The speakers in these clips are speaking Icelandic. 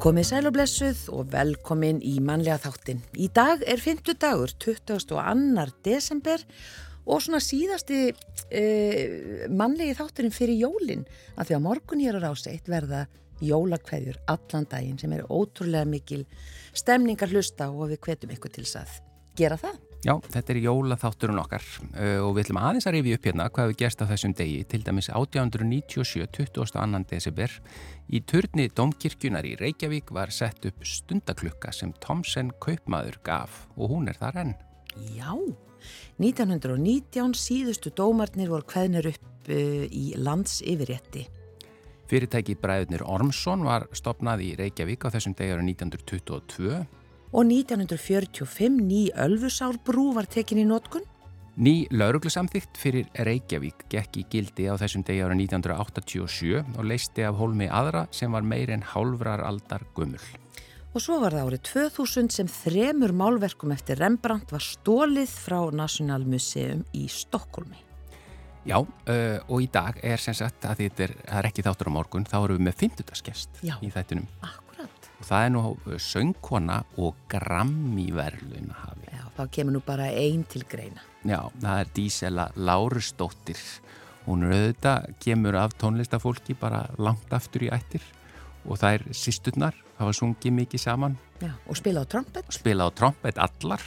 Komið sæl og blessuð og velkomin í mannlega þáttin. Í dag er 50 dagur, 22. desember og svona síðasti eh, mannlegi þátturinn fyrir jólinn að því að morgun hér á ráseitt verða jólakveðjur allan daginn sem er ótrúlega mikil stemningar hlusta og við hvetum ykkur til að gera það. Já, þetta er jólaþátturinn okkar uh, og við ætlum aðeins að rifja upp hérna hvað við gerst á þessum degi, til dæmis 1897, 22. desember í turni Domkirkjunar í Reykjavík var sett upp stundaklukka sem Thomsen kaupmaður gaf og hún er þar enn. Já, 1919 síðustu dómarnir voru hveðnir upp uh, í lands yfirrétti. Fyrirtæki Bræðurnir Ormsson var stopnað í Reykjavík á þessum degi ára 1922 og 1945 ný Ölfusárbrú var tekin í nótkun. Ný lauruglusamþygt fyrir Reykjavík gekk í gildi á þessum degi ára 1987 og leisti af hólmi aðra sem var meir en hálfrar aldar gummul. Og svo var það árið 2000 sem þremur málverkum eftir Rembrandt var stólið frá Nationalmuseum í Stokkólmi. Já, uh, og í dag er sem sagt að þetta er, er ekki þáttur á morgun, þá erum við með 50. skest í þættinum. Akkurat og það er nú söngkona og grammiverlun hafi. Já, þá kemur nú bara einn til greina. Já, það er Dísela Lárusdóttir. Hún er auðvitað, kemur af tónlistafólki bara langt aftur í ættir og það er sýsturnar, það var sungið mikið saman. Já, og spila á trompet. Spila á trompet allar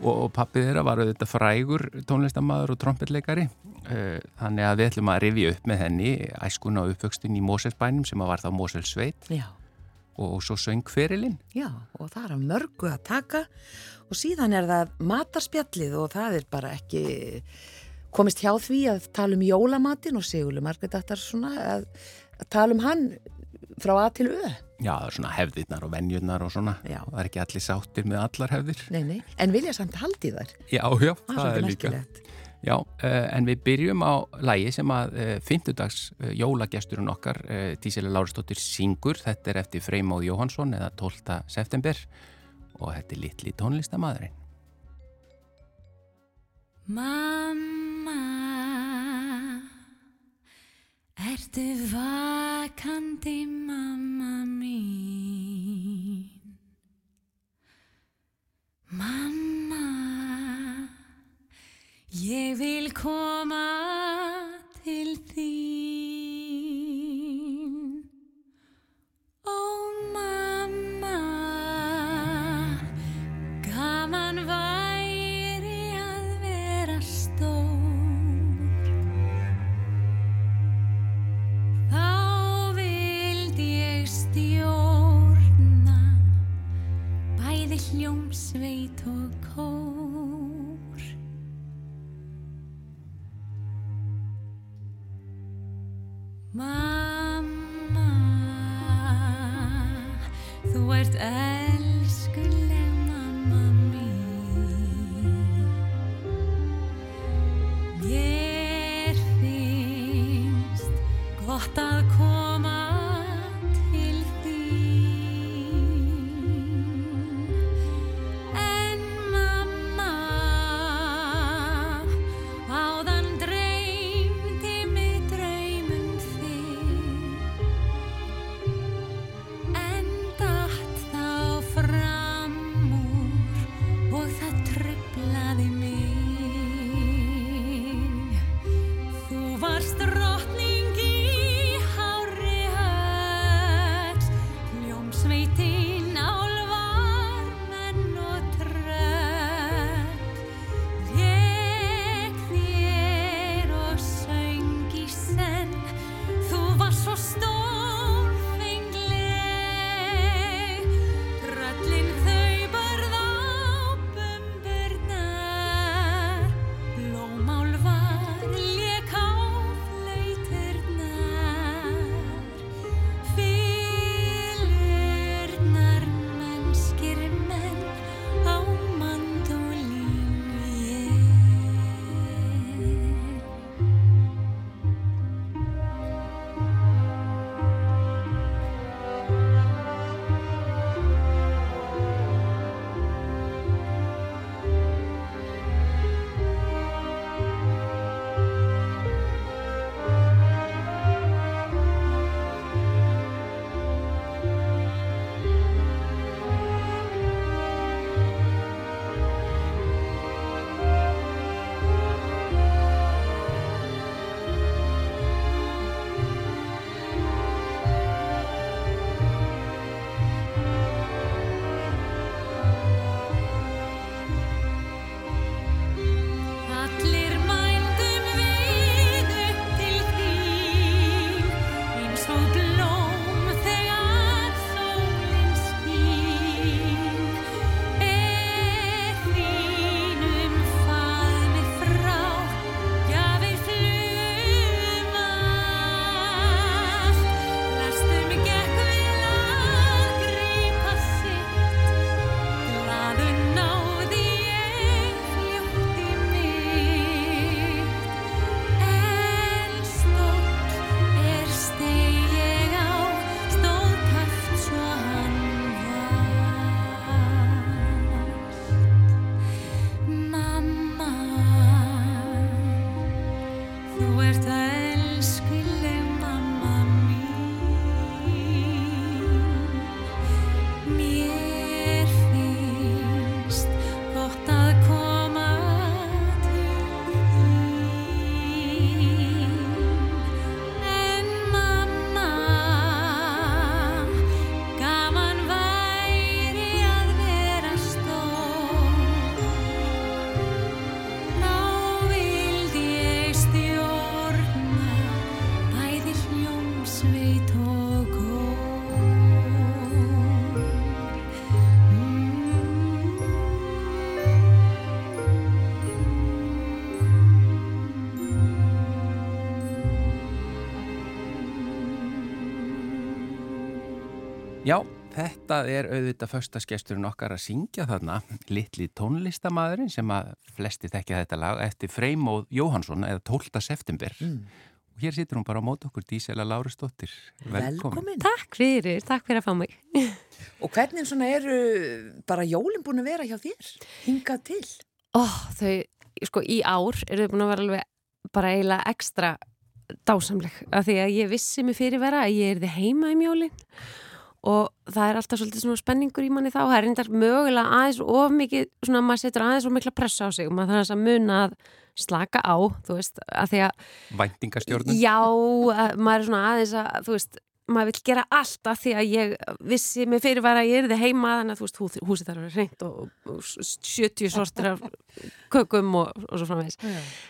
og, og pappið þeirra var auðvitað frægur tónlistamæður og trompetleikari. Eh, þannig að við ætlum að rifja upp með henni æskuna og uppvöxtun í Moselsbænum sem var þá Moselsveit. Já og svo söngferilinn. Já, og það er að mörgu að taka og síðan er það matarspjallið og það er bara ekki komist hjá því að tala um jólamatin og Sigurlu Margret ættar svona að, að tala um hann frá A til Ö. Já, það er svona hefðirnar og vennjurnar og svona. Já. Það er ekki allir sáttir með allar hefðir. Nei, nei, en vilja samt haldi þar. Já, já, það, það er líka. Merkilegt. Já, uh, en við byrjum á lægi sem að eh, fymtudags eh, jólagesturinn okkar, Tísili Láristóttir Singur, þetta er eftir Freymóð Jóhansson eða 12. september og þetta er litli tónlistamadurinn. Mamma, ertu vakandi mamma mín? Mamma Ég vil koma til þín. Ó mamma Gaman væri að vera stór. Þá vild ég stjórna Bæði hljómsveit og Mamma, Já, þetta er auðvitað förstaskesturinn okkar að syngja þarna litli tónlistamæðurinn sem að flesti þekkja þetta lag eftir Freymóð Jóhansson eða 12. september og hér situr hún bara á mót okkur Dísela Lárisdóttir Velkomin. Velkomin. Takk fyrir, takk fyrir að fá mig. Og hvernig svona eru bara jólin búin að vera hjá þér? Hingað til? Ó, þau, sko, í ár eru þau búin að vera alveg bara eiginlega ekstra dásamleg. Af því að ég vissi mig fyrir vera að ég er þið heima í mjólin og það er alltaf svolítið svona spenningur í manni þá. Það er reyndar mögulega aðeins of mikið, svona maður setur aðeins of mikla pressa á sig og maður þarf að muna að slaka á, þú veist, að því að Væntingastjórnum. Já, að maður er svona aðeins að, þú veist, maður vil gera allt af því að ég vissi mig fyrir að ég er þið heima þannig að þú veist, hú, húsið þarf að vera reynd og, og 70 sortir af kökum og, og svo framvegis.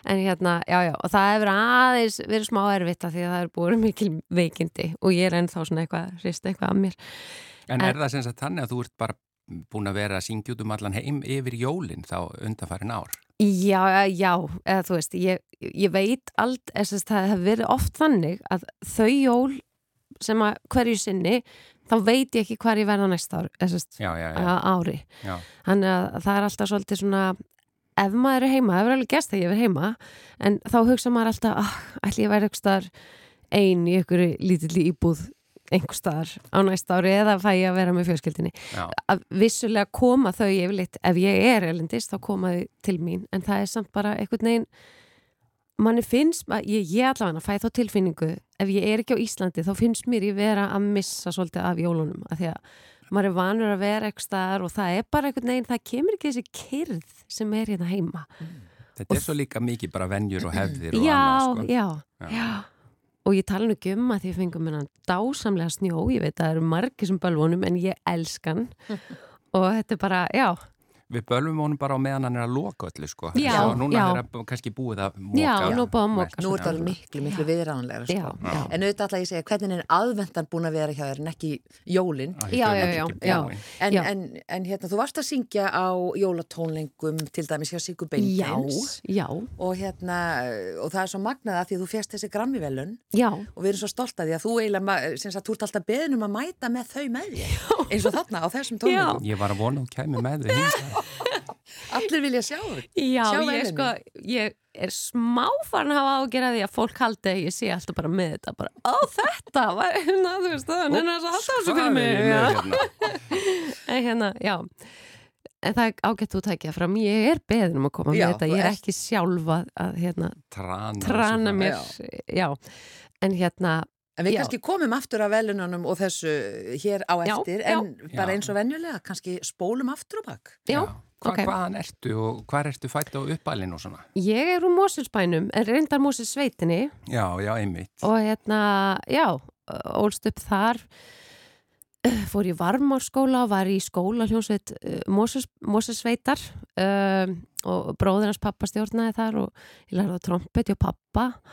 En hérna, já, já, og það hefur aðeins verið smá erfitt af því að það er búin mikil veikindi og ég er ennþá svona eitthvað, hrist eitthvað að mér. En er það sem sagt þannig að þú ert bara búin að vera að syngja út um allan heim yfir jólinn þá undanfærin ár? Já, já, eða þú veist, ég, ég veit allt, þess að það hefur verið oft þannig að þau jól sem að hverju sinni, þá veit ég ekki hvar ég verða næsta ári, Já, já, já. að ári. já. Þannig að það er alltaf svolítið svona, ef maður er heima, það er alveg gæst að ég er heima, en þá hugsa maður alltaf, ah, ætli ég væri eitthvað staðar ein í einhverju lítilli íbúð einhver staðar á næsta ári eða fæ ég að vera með fjölskyldinni að vissulega koma þau yfirleitt ef ég er elendist þá koma þau til mín en það er samt bara einhvern veginn manni finnst, að- ég, ég allavega fæ þá tilfinningu, ef ég er ekki á Íslandi þá finnst mér ég vera að missa svolítið af jólunum, af því að maður er vanur að vera eitthvað staðar og það er bara einhvern veginn, það kemur ekki þessi kyrð sem er hérna heima Þetta er svo líka mikið bara venjur og hefðir og já, annað, sko. já, Já. já og ég tala nú ekki um að því fengum minna dásamlega snjó, ég veit að það eru margir sem bölvunum en ég elskan og þetta er bara, já Við bölvum honum bara á meðan hann er að loka öllu, sko. Já, Svo núna já. er það kannski búið að móka. Já, nú búið að móka. Nú er Já. miklu, miklu viðránlega sko. Já, já. En auðvitað ætla ég segja, hvernig er aðvendan búin að vera hjá þér en ekki jólin? Æ, Já, já, já. En, Já. en, en hérna, þú varst að syngja á jólatónlengum til dæmis hjá Sigur Beintens Já, já, og hérna, og það er svo magnað að því að þú fjast þessi grammivelun já, og við erum svo stolt að því að þú eiginlega, alltaf um að mæta með þau með þér, eins og þarna á þessum tónlengum. Ég var að vona að hún kæmi með hingað. Allir vilja sjá þau. já, Sjá ég sko, ég er smá farin að hafa ágjörða því að fólk haldi að ég sé alltaf bara með þetta, bara, ó þetta, var, hérna, þú veist það, en það er alltaf þessu fyrir mig, er já, hérna? en hérna, já, en það er ágætt þú tækja fram, ég er beðin um að koma Já, með þetta, ég er ekki sjálfa að, hérna, Trana. trana svo mér, já, en hérna, En við Já. kannski komum aftur af velununum og þessu hér á eftir, já. en bara Já. eins og venjulega, kannski spólum aftur og bakk. já, Hva, ok. Hvaðan ertu og hvað ertu fætt á uppalinn og svona? Ég er úr Moselsbænum, en reyndar Moselsveitinni Já, já, einmitt. og hérna, já, ólst upp þar eh, fór í varmárskóla og var í skóla hljónsveit Moses, Moselsveitar um, og bróður hans pappa stjórnaði þar og ég lærði á trompeti og pappa Allt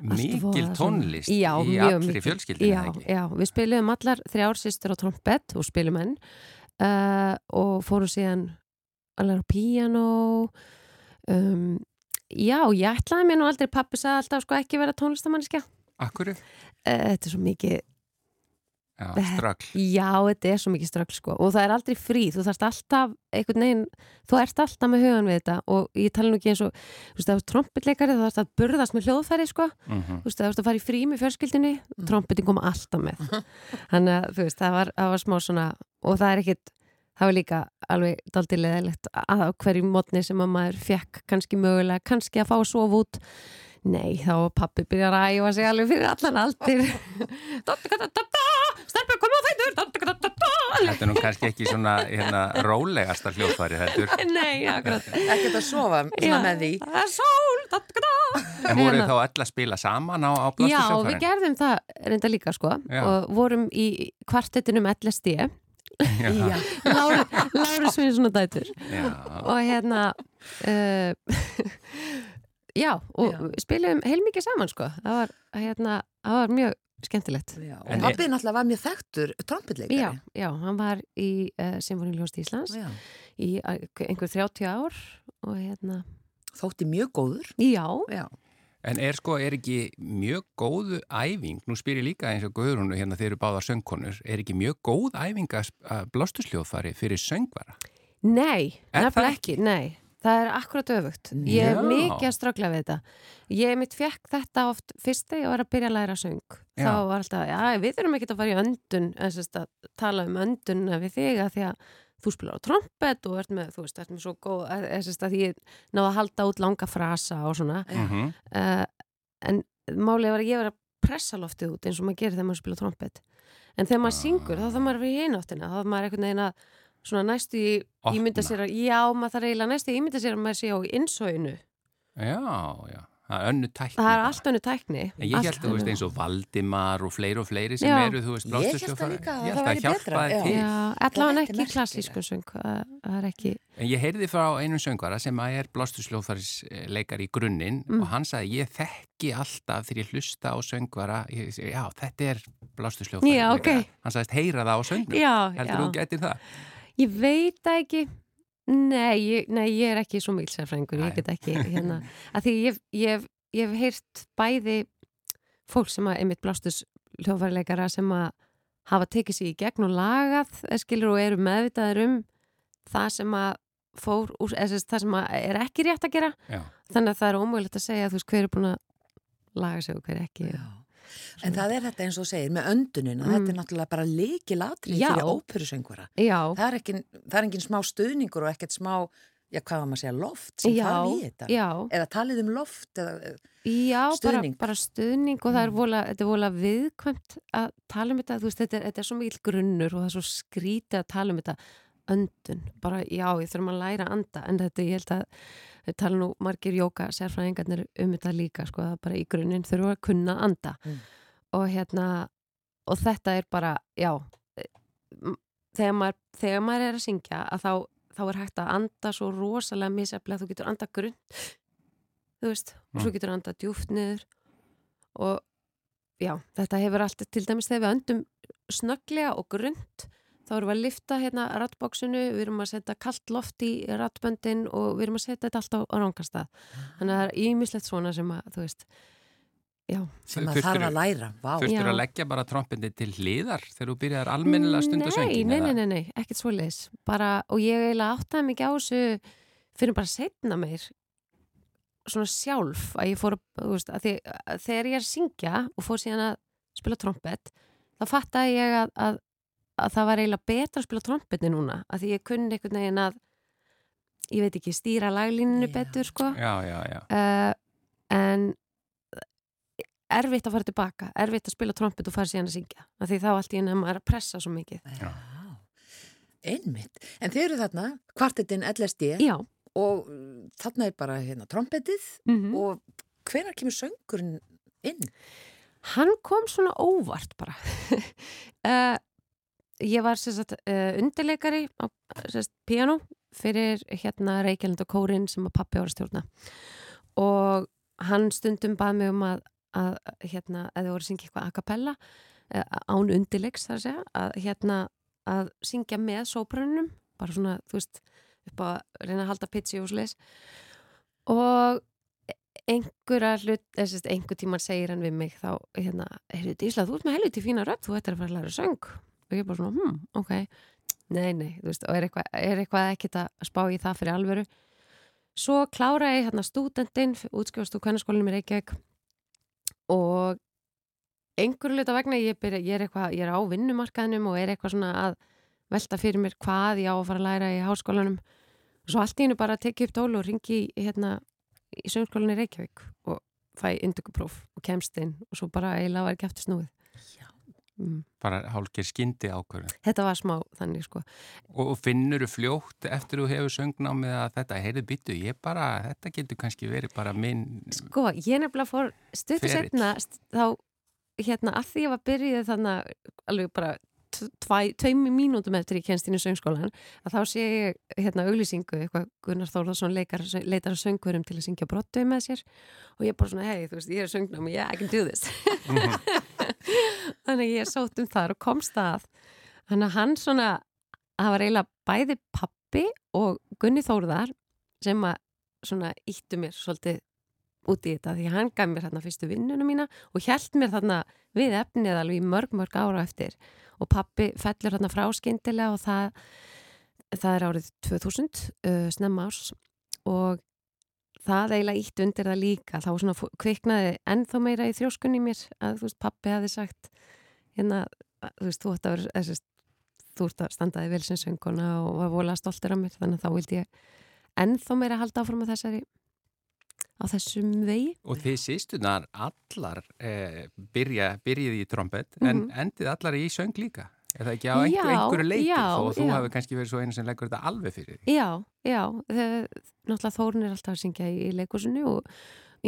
Mikil tónlist Já, í mjög allri fjölskyldinu, já, ekki? já, við spilum allar þrjár sýstur á trompet og spilum enn uh, og fórum síðan að læra á píanó um, já, ég ætlaði mér nú aldrei pappi sagði alltaf sko ekki vera tónlistamanniska Akkurru? uh, þetta er svo mikið Já, ströggl. já, þetta er svo mikið ströggl sko. Og það er aldrei frí, þú þarft alltaf einhvern veginn, þú ert alltaf með hugan við þetta. Og ég tala nú ekki eins og þú veist, það er trompetleikari, þú þarft að burðast með hljóðfæri sko. Mhm. þú veist, það varst að fara í frí með fjölskyldinni trompetin kom alltaf með. Þannig að þú veist, það var, það var smá svona og það er ekkit, það var líka alveg daldið leðilegt að á hverju mótni sem að maður fekk kannski mögulega, kannski að fá að sofa út Nei, þá var pappi byrjar að æfa sig alveg fyrir allan aldir Stelpa, koma á fætur Þetta er nú kannski ekki svona hérna, rólegasta hljóðfæri þetta Nei, akkurat Ekkert að sofa svona með því. Það er sól. En voru Hérna. þá öll að spila saman á, á Já, við gerðum það reynda líka sko Já. og vorum í kvartettinum LSD Já. Láru, Láru Svinsson og dætur Já. og hérna uh, já, og Já. spilum heilmikið saman sko það var, hérna, það var mjög skemmtilegt Já. En Og pappi náttúrulega var mjög þekktur trompetleikari. Já, já, hann var í uh, Sinfoníljóst Íslands Já. í uh, einhver 30 ár og hérna, Þótti mjög góður. já, Já. En er sko, er ekki mjög góðu æfing, nú spyr ég líka eins og Guðrúnu hérna þeir eru báðar söngkonur, er ekki mjög góð æfing að blástusljóðfæri fyrir söngvara? nei, það nefnilega ekki, nei það er akkurat öfugt, ég er mikið að ströggla við þetta. Ég mitt fekk þetta oft fyrst þegar ég var að byrja að læra söng. Þá Já. var alltaf, já, við þurfum ekki að fara í öndun sérst að tala um öndun við þig að því að þú spilar á trompet og ert með, þú veist, ert með svo góð sérst að því ég náðu að halda út langa frasa og svona. Mm uh, en málið var að ég var að pressa loftið út eins og maður gerir þegar maður spila trompet. En þegar maður syngur þá þarf maður að vera í eináttina þá þarf maður einhvern veginn að svona næstu í Opna. ímynda sér að já, maður þarf eiginlega næstu í ímynda sér að maður sé á innsóinu Já, já, það er önnu tækni. það er allt önnu tækni En ég held, þú veist, eins og Valdimar og fleiri og fleiri sem Já. eru, þú veist, Ég hélt það blástusljóðfæri. líka að Ég það held að væri betra, hjálpaði já. til. Allavega ekki klassískun söng er ekki En ég heyrði frá einum söngvara sem að er blástusljóðfæris leikar í grunninn Mm. og hann sagði, ég þekki alltaf þegar ég hlusta á söngvara, ég, já, þetta er ok. Hann sagðist, heyra það á söngnum. já, Heldur já. þú getur það? Ég veit það ekki. Nei ég, nei, ég er ekki svo mikil sérfræðingur, ég get ekki hérna, að því ég, ég, ég hef heyrt bæði fólk sem að einmitt blástus hljóðfærleikara sem að hafa tekið sér í gegn og lagað eh, skilur og eru meðvitaður um það sem að fór eða sagt, það sem að er ekki rétt að gera. Já. þannig að það er ómögulegt að segja þú veist hver er búin að laga sig og hver ekki. Já. En það er þetta eins og segir með öndunina, Mm. þetta er náttúrulega bara líkilatrið Já. fyrir óperusöngvara. já, Það er ekki, það er engin smá stuðningur og ekkert smá, já hvað var maður að segja, loft sem já, þarf í þetta. já Eða talið um loft eða, Já, Stuðning. Bara, bara stuðning og það er Mm. vola, þetta er vola viðkvæmt að tala um þetta, þú veist, þetta er, þetta er svo mikil grunnur og það er svo skrítið að tala um þetta öndun, bara já, ég þurfum að læra að anda, en þetta ég held að við tala nú margir jóka sérfræðingarnir um þetta líka, sko, það bara í grunninn þurfum að kunna anda Mm. og hérna, og þetta er bara já m- þegar maður, þegar maður er að syngja að þá, þá er hægt að anda svo rosalega miseflega, þú getur anda grunn þú veist, og svo Mm. getur anda djúft niður og já, þetta hefur allt til dæmis þegar við öndum snögglega og grund þá erum við að lifta hérna rattbóksinu, við erum að setja kallt loft í rattböndin og við erum að setja þetta allt á, ránkastað. Þannig að það er ímislegt svona sem að, þú veist, já. sem að þarf að læra. Vá. Þurftur Já. að leggja bara trompindi til hliðar þegar þú byrjar almennilega stundu söngin? Nei, nei, nei, nei, ekkert svoleiðis. Bara, og ég eiginlega áttaði mikið á þessu fyrir bara setna meir svona sjálf að ég fór að, þú veist, að, því, að þegar ég er að syngja og fór síðan að spila trompet, þá fattaði ég að, að, að það var eiginlega betra að spila trompetni núna, að því ég kunni einhvern veginn að ég veit ekki, stýra laglíninu Já. betur, sko Já, já, já. uh, en erfitt að fara tilbaka erfitt að spila trompet og fara síðan að syngja af því þá allt í maður er að pressa svo mikið Já. Einmitt. En þeir eru þarna, kvartetinn LSD já, og þarna er bara hérna trompetið mm og hvenær kemur söngurinn inn? hann kom svona óvart bara uh, ég var sagt uh, undirleikari á sagt, piano fyrir hérna Reykjavík og Kórin sem að pappi ára stjórna. Og hann stundum bað mig um að, að hérna, eða voru að syngja eitthvað a cappella uh, án undirleiks þar að segja að hérna að syngja með sóbrunum bara svona, þú veist, upp að reyna að halda pitchi og slis og einhverja hlut, að einhver tíman segir hann við mig þá, hérna, heyrðu Dísla, þú ert með helviti fína rödd, þú ættir að fara að læra söng og ég bara svona, hm, ok. Nei, nei, þú veist, og er eitthvað, er eitthvað ekkert að spá í það fyrir alvöru. Svo klára ég hérna stúdendinn útskjóðast úr kvennarskólinum í Reykjavík. Og einhverju hluta vegna ég, byrja, ég, er eitthvað, ég er á vinnumarkaðinum og er eitthvað svona að velta fyrir mér hvað ég á að fara að læra í háskólanum. Og svo allt í hennu bara tekja upp tól og ringi hérna í söngskólinni í Reykjavík og fæ indugupróf og kemst inn og svo bara eiginlega var ekki eftir snúið. Já. Mm. bara hálkir skyndi ákvörðun Þetta var smá þannig sko. Og finnur þú fljótt eftir þú hefur söngnámið að þetta, heyrðu byttu, ég bara þetta getur kannski verið bara minn Sko, ég nefnilega fór Ferill. setna þá, hérna, að því ég var byrjuð þannig alveg bara t- tvæ- tveimur mínútum eftir í söngskólan að þá sé ég hérna auglýsingu eitthvað Gunnar Þórðarsson leikar, leitar að söngverum til að syngja brottu með sér. Og ég bara svona, hei, þú veist, ég er söngnám yeah, I can do this þannig að ég sótt um þar og komst að. Þannig að hann svona það var eiginlega bæði pappi og Gunni Þórðar sem að svona íttu mér svolítið út í þetta því hann gaf mér þarna fyrstu vinnuna mína og hjælt mér þarna við efnið alveg í mörg mörg ára eftir. Og pappi fellur þarna frá skyndilega og það, það er árið 2000 uh, snemma árs. Og það eiginlega ítt undir það líka. Þá svona kviknaði ennþá meira í þrjóskunni í mér að þú veist pappi hafi sagt hérna þú veist þú ætti að vera þessi, þú ert að standaði vel sem sönguna og var volað stoltur af mér þannig að þá vildi ég ennþá meira halda áfram á þessari á þessum vegi. Og þið sýstunar allar eh, byrja, byrjið í trombett en Mhm. endið allar í söng líka er það ekki á einhver, Já, einhverju leiti já, þó að þú já. hafi kannski verið svo einu sem leggur þetta alveg fyrir því Já, já, þegar, náttúrulega Þórun er alltaf að syngja í, í leikursinu og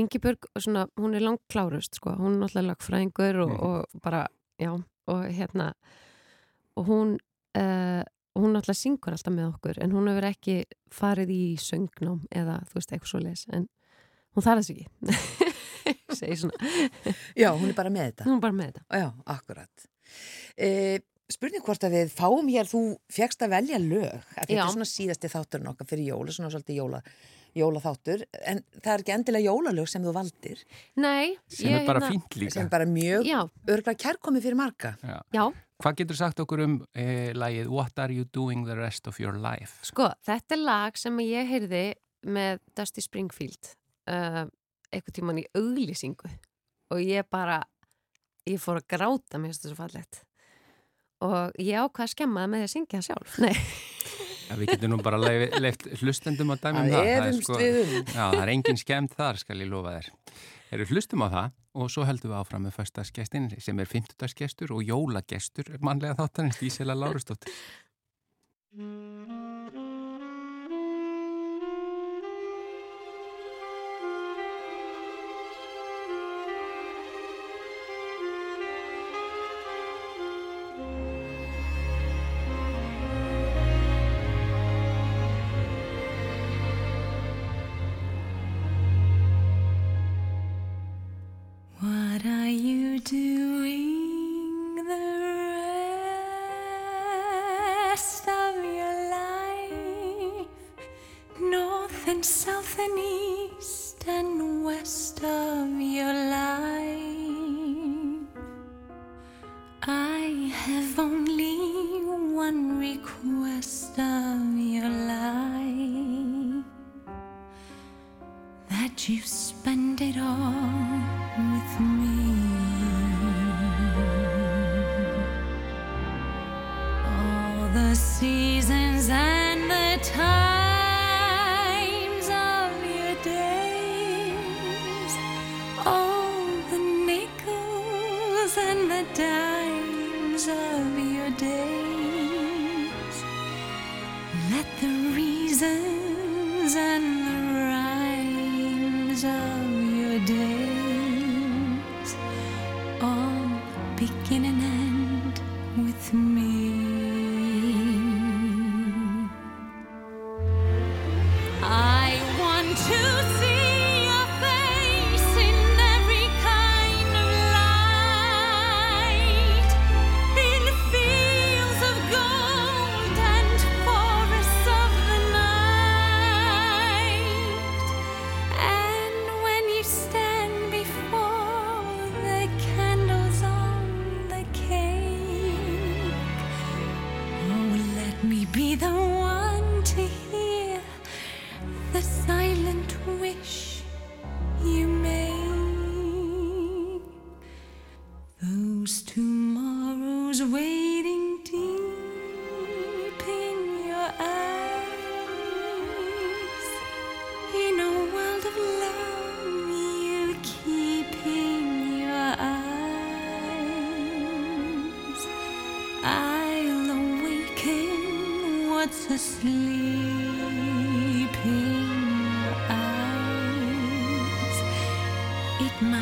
Ingibjörg, svona, hún er langt klárust, sko, hún er náttúrulega lagfræðingur og, Mhm. og bara, já, og hérna, og hún, uh, hún náttúrulega syngur alltaf með okkur, en hún hefur ekki farið í söngnám eða, þú veist, eitthvað svo leis, en hún þarf þess ekki, segi svona, Já, hún er bara með þetta. hún er bara með þetta. Já, akkurat. E, spurning hvort að við fáum hér, þú fegst að velja lög, að þetta Já. er svona síðasti þátturinn okkar fyrir jóla, svona svolítið jóla, jólaþáttur, en það er ekki endilega jólalög sem þú valdir, Nei, sem er bara hérna- fínt líka. Sem bara mjög Já, örgla kærkomi fyrir marga. já, Hvað getur sagt okkur um eh, lagið What are you doing the rest of your life? Sko, þetta er lag sem ég heyrði með Dusty Springfield uh, eitthvað tíman í auglýsingu. Og ég bara ég fór að gráta mér þessu fallegt og ég ákvað að skemma með að syngja það sjálf Nei, Ja, við getum nú bara leif, leift hlustendum að dæmi um Það það. Er við um. Já, það er engin skemmt þar, skal ég lofa þér. Erum hlustum á það og svo heldum við áfram með föstaskestin sem er 50. gestur og jólagestur mannlega þáttanins Ísela Lárustóttir. South and east.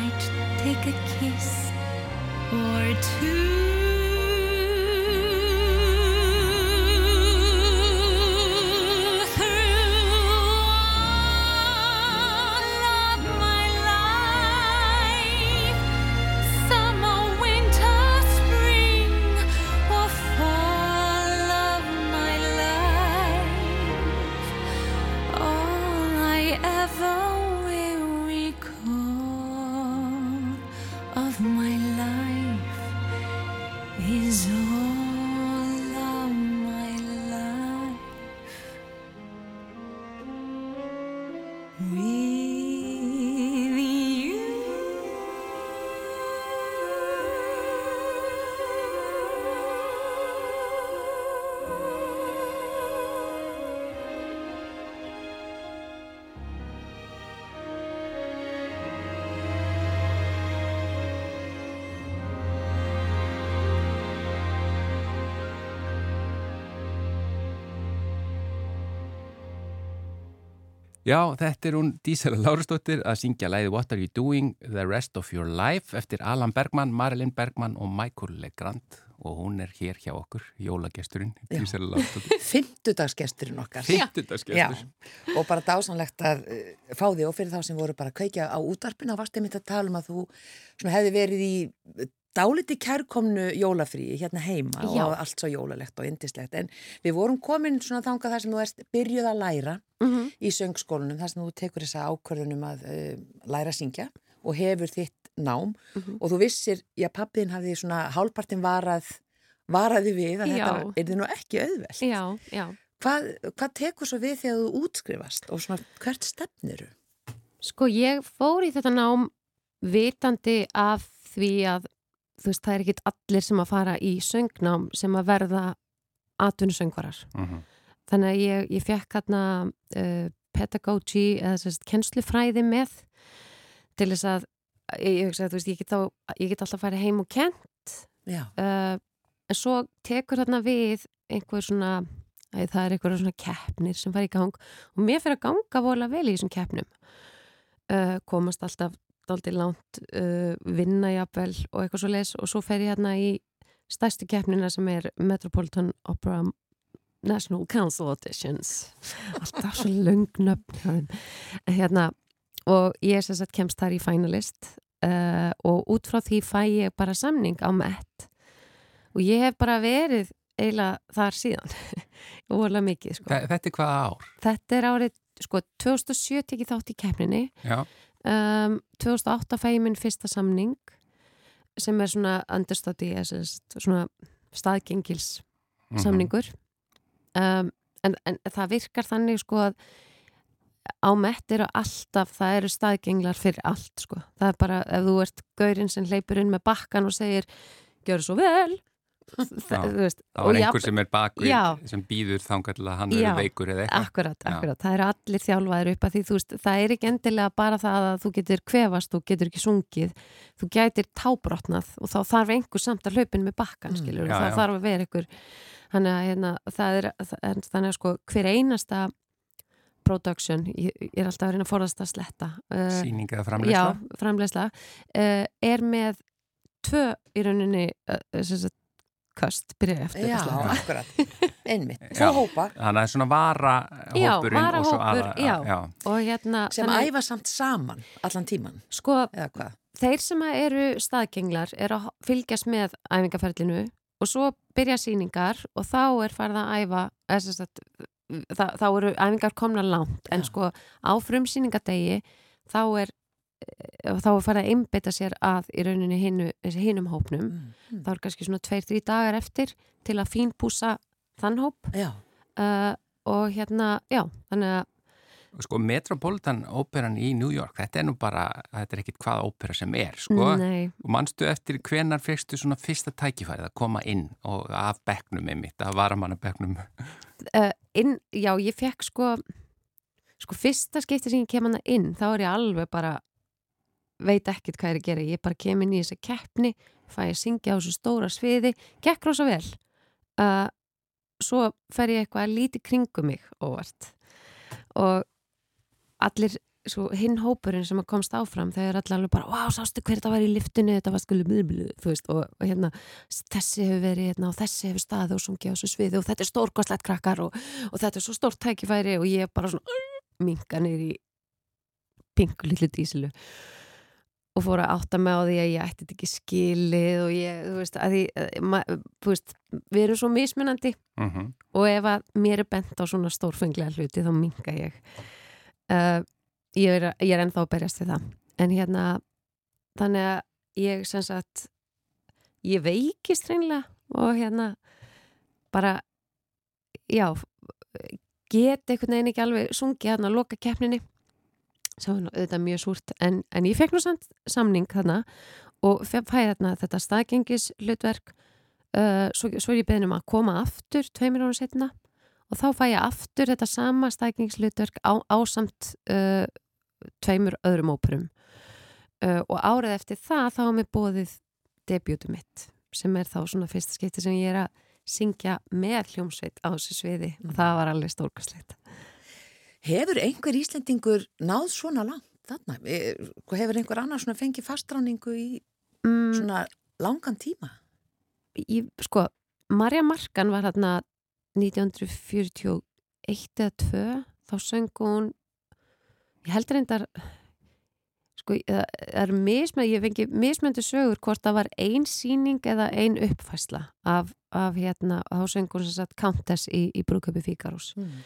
Might take a kiss or two. Já, þetta er hún Dísela Lárusdóttir að syngja læði What are you doing the rest of your life eftir Alan Bergman, Marilyn Bergman og Michael Legrand og hún er hér hjá okkur, jólagesturinn Dísela Lárusdóttir. Fymtudagsgesturinn okkar. Fymtudagsgestur. Og bara dásanlegt að uh, fá því og fyrir þá sem voru bara að kveikja á útarpinu og varst einmitt að tala um að þú hefði verið í dáliti kærkomnu jólafríi hérna heima Já. og allt svo jólalegt og indislegt en við vorum komin svona þangað þar sem þú erst byrjuð að læra Mhm. í söngskólanum þar sem þú tekur þessa ákvörðunum að uh, læra að syngja og hefur þitt nám Mhm. og þú vissir, já pappin hafði svona hálfpartin varað varaði við að Já. þetta er þið nú ekki auðvelt Já, já. Hvað, hvað tekur svo við þegar þú útskrifast og svona hvert stefniru? Sko ég fór í þetta nám vitandi af því að veist það er ekkit allir sem að fara í söngnám sem að verða atvinnusöngvarar. Mhm. Þannig að ég, ég fekk hérna uh, pedagogy eða sérst kennslufræði með til þess að ég, ég, hugsa að, þú veist, ég, get þá, ég get alltaf að fara heim og kent Já, uh, en svo tekur þarna við einhver svona æ, það er einhverja svona keppnir sem fara í gang og mér fyrir að ganga vola vel í þessum keppnum uh, komast alltaf dálítið langt uh, vinna jafnvel og eitthvað svo leis og svo fer ég hérna í stærstu keppnina sem er Metropolitan Opera National Council Auditions. Alltaf svo lungnöfn hérna og ég sem sagt kemst þar í finalist uh, og út frá því fæ ég bara samning á Met. Og ég hef bara verið eiginlega þar síðan. Volið mikið sko. Þetta er hvaða ár? þetta er árið sko 2007 tekið þátt í keppninni. Já, um, 2008 fæ ég minn fyrsta samning sem er svona understudy svona staðgengils mhm. samningur. Um, en, en það virkar þannig sko að á mett eru alltaf, það eru staðgenglar fyrir allt sko, það er bara ef þú ert gaurinn sem hleypur inn með bakkan og segir gjör svo vel Já, veist, Það var einhver sem er bakvið sem býður að hann Já. verður veikur eða eitthvað. Akkurat, Já. akkurat, það eru allir þjálfaðir upp að því þú veist, það er ekki endilega bara það að þú getur kvefast, þú getur ekki sungið þú gætir tábrotnað og þá þarf einhver samt að hlaupin með bakkan Mm, skilur, já, það þarf að vera einhver þannig að hérna, það er er- þannig að sko, hver einasta production, ég, ég er alltaf að reyna að forðast að sletta uh, Sýning eða já, framleysla. framleysla uh, er með tvö í rauninni uh, sagt, köst, byrja eftir já, að akkurat, einmitt, Já. tvo hópa Þannig að það er svona vara Já, hópurinn og svo aðra. hérna sem þannig- æfa samt saman allan tíman, sko, eða hvað? þeir sem að eru staðgenglar er að fylgjast með æfingaferlinu og svo byrja síningar og þá er farið að æfa sagt, það, þá eru æfingar komna langt en Já. sko á frumsýningadegi þá er þá er farið að einbytta sér að í rauninni hinu, hinum hópnum Mm, mm. þá er kannski svona tveir, þrý dagar eftir til að fínpúsa þann hóp Já, uh, og hérna, já, þannig að Sko, Metropolitan Operan í New York, þetta er nú bara, þetta er ekkit hvað ópera sem er, sko. nei, Og manstu eftir hvenar fegstu svona fyrsta tækifærið að koma inn og af bekknum einmitt, af varamanna bekknum. uh, inn, já, ég fekk sko sko fyrsta skipti sem ég kem hana inn þá er ég alveg bara veit ekkert hvað er að gera, ég bara kem inn í þessa keppni fæ að syngja á þessu stóra sviði gekk rosa vel. Uh, svo fer ég eitthvað að líti kringum mig óvart. Og allir hinn hópurinn sem komst áfram þegar allir alveg bara, wow, sástu hver þetta var í liftunni þetta var skulu blöðblöð, þú veist og, og hérna, þessi hefur verið hérna og þessi hefur staðið og sungið á þessu sviði og þetta er stórkostlegt krakkar og, og þetta er svo stórt tækifæri og ég bara svona minga neyri pingu lillu dísilu og fór að átta mig á því að ég ætti þetta ekki skilið og ég, þú veist, að því, ma, þú veist, við erum svo mismunandi. Mm -hmm. og ef að mér er bent á svona stórfenglega hluti þá minga ég. Uh, ég, er, ég er ennþá að berjast við það. En hérna þannig að ég sem sagt ég veikist reynilega og hérna bara já get einhvern veginn ekki alveg sungið hérna að loka keppninni sem var auðvitað mjög súrt en, en ég fekk nú samt samning þarna og fæði þarna þetta staðgengis hlutverk uh, svo, svo er ég beðin um að koma aftur tveimir ára setna og þá fæ ég aftur þetta sama staðgengislutverk á, ásamt uh, tveimur öðrum óperum. Uh, og árið eftir það þá er mér bóðið debjútu mitt sem er þá svona fyrsta skipti sem ég er að syngja með hljómsveit á þessu sviði. Mm. og það var alveg stórkastlegt Hefur einhver Íslendingur náð svona langt þarna? Eh, hefur einhver annar svona fengið fastráningu í mm. svona langan tíma? Ég, sko, Marja Markan var hérna 1941 eða 2 þá söng hún ég heldur reyndar sko, er mismönd ég fengi mismöndu sögur hvort það var ein síning eða ein uppfæsla af, af hérna, þá söng hún sem sagt Countess í, í Brúköpi Fíkarús mm.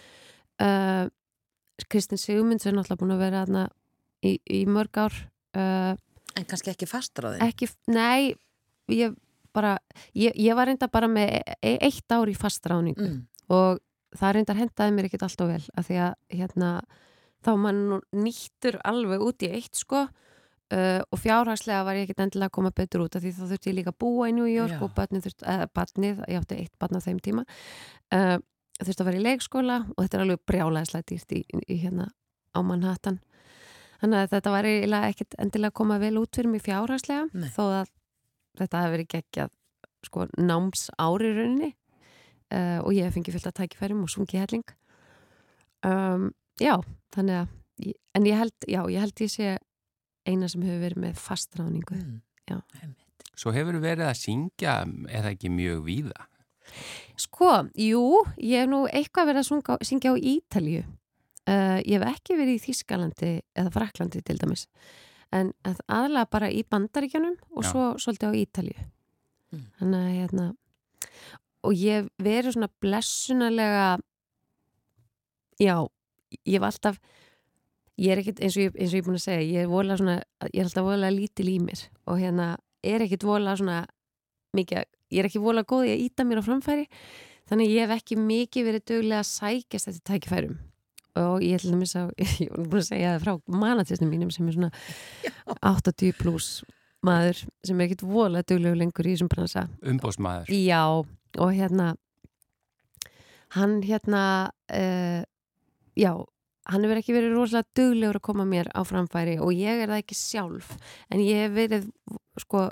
uh, Kristinn Sigmunds er náttúrulega búin að vera aðna í, í mörg ár uh, En kannski ekki fastráðin? Ekki, nei, ég bara ég, ég var reynda bara með e eitt ár í fastráðningu mm. og það reyndar hendaði mér ekkert alltaf vel af því að hérna þá mann nýttur alveg út í eitt sko uh, og fjárhagslega var ég ekkert endilega að koma betur út af því þá þurfti ég líka að búa í New York Já. og barnið, þurft, eða, barnið, ég átti eitt barn á þeim tíma uh, þurfti að vera í leikskóla og þetta er alveg brjálæðislega dýrt í, í, hérna á Manhattan. Þannig að þetta var ekkert endilega að koma vel út fyrir mig fjárhagslega Nei. þó að þetta hefði verið geggjað sko, náms ári rauninni uh, og ég fengi fullt að tækifærum og sungi helling. Um, já, þannig að en ég held, já, ég held ég sé eina sem hefur verið með fastráningu mm. já. Svo hefur verið að syngja eða ekki mjög víða Sko, jú, ég hef nú eitthvað verið að sunga, syngja á Ítalju. Uh, ég hef ekki verið í Þískalandi eða Fraklandi til dæmis. En aðalega bara í bandaríkjanum og Já. svo svolítið á Ítalju. Mm. Þannig að hérna, og ég hef verið svona blessunarlega, já, ég hef alltaf, ég er ekkert, eins og ég, eins og ég er búin að segja, ég er, svona, ég er alltaf volað lítil í mér og hérna er ekkert volað svona mikið ég er ekki volað góð í að íta mér á framfæri þannig ég hef ekki mikið verið dögulega að sækjast þetta tækifærum. Og ég ætlum að missa, ég var búin að segja það frá manatisnum mínum sem er svona Já. 80 pluss maður sem er ekkit volað dögulega lengur í þessum bransa. Umbósmaður Já, og hérna hann hérna uh, já, hann hefur ekki verið rosalega dögulegur að koma mér á framfæri og ég er það ekki sjálf en ég hef verið sko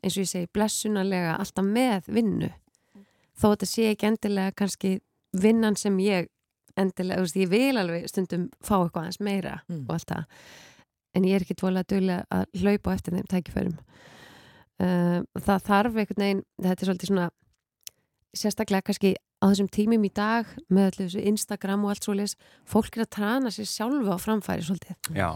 eins og ég segi, blessunarlega alltaf með vinnu. Þó að þetta sé ekki endilega kannski vinnan sem ég endilega, þú veist, ég vil alveg stundum fá eitthvað aðeins meira mm. og allt það. En ég er ekki tvolega dögulega að hlaupa eftir þeim tækiförum uh, það þarf einhvern veginn, þetta er svolítið svona sérstaklega kannski á þessum tímum í dag með allir þessu Instagram og allt svolítið fólk er að trana sér sjálfa á framfæri svolítið. Já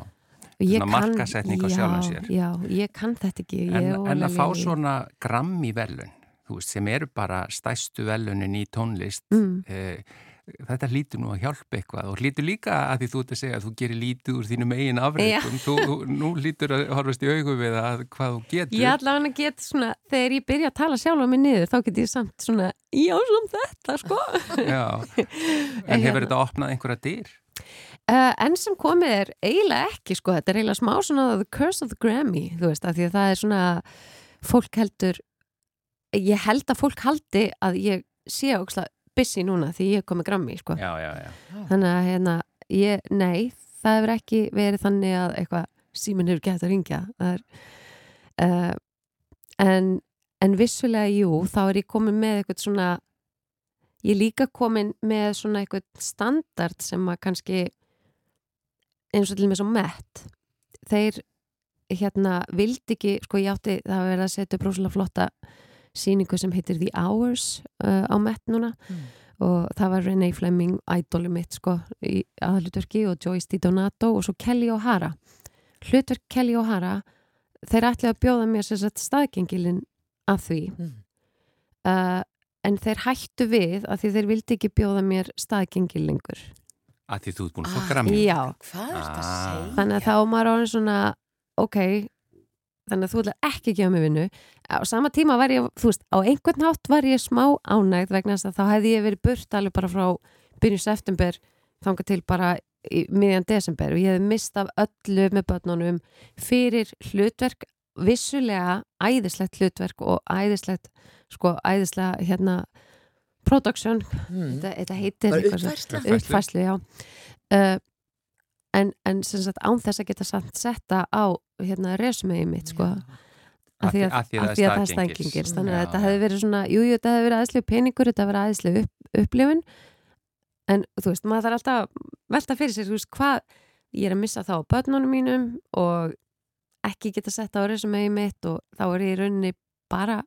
svona markasetning á sjálfum sér. já, ég kann þetta ekki en, en að fá svona grammi velun veist, sem eru bara stæstu velunin í tónlist mm. eh, þetta lítur nú að hjálpa eitthvað og lítur líka að því þú ert að segja að þú gerir lítið úr þínum eigin afreikum þú, þú, nú lítur að horfast í augu við að hvað þú getur. Ég allavega get svona, þegar ég byrja að tala sjálf á mig niður þá get ég samt svona já, svona þetta, sko. Já. en hefur þetta opnað einhverja dyr? Uh, enn sem komið er eiginlega ekki sko, þetta er eiginlega smá svona the curse of the Grammy, þú veist, af því að það er svona fólk heldur ég held að fólk haldi að ég sé óksla busy núna því ég komið Grammy, sko. Já, já, já. þannig að hérna, ég, nei það hefur ekki verið þannig að eitthvað síminn hefur gett að ringja. Er, uh, en en vissulega, jú, þá er ég komið með eitthvað svona ég líka komin með svona eitthvað standard sem að kannski eins og til með svo mett þeir hérna vildi ekki, sko ég átti það að vera að setja upp rosalega flotta síningu sem heitir The Hours uh, á mett núna Mm. og það var Renee Fleming, idoli mitt sko í aðalutverki og Joyce Di Donato og svo Kelly O'Hara hlutverk Kelly O'Hara þeir ætlaði að bjóða mér sem sagt staðgengilin að því Mm. uh, en þeir hættu við að því þeir vildi ekki bjóða mér staðgengil lengur að því þú ert búin að Ah, fá grammi Já, Hvað er þetta að Ah. segja? þannig að þá var maður orðin svona ok, þannig að þú ætlar ekki að gefa mig vinnu á sama tíma var ég, þú veist, á einhvern hátt var ég smá ánægð vegna þess að þá hefði ég verið burt alveg bara frá byrjun september þangað til bara í miðjan desember og ég hefði mist af öllu með börnunum fyrir hlutverk vissulega æðislegt hlutverk og æðislegt sko æðislega hérna production, Mm. þetta, þetta heitir? Uppfærslu. uppfæslu, já. Uh, en, en sem sagt án þess að geta samt setta á hérna resumegi mitt sko. Af af því því- að, af því að það því að það er stængingils þannig að þetta hefði verið svona, jú, jú, þetta hefði verið aðeinslega peningur, þetta hefði verið aðeinslega upp, upplifun. En þú veist, maður þarf alltaf að velta fyrir sér, þú veist, hvað ég er að missa þá börnunum mínum og ekki geta sett á resumegi mitt og þá er ég í rauninni bara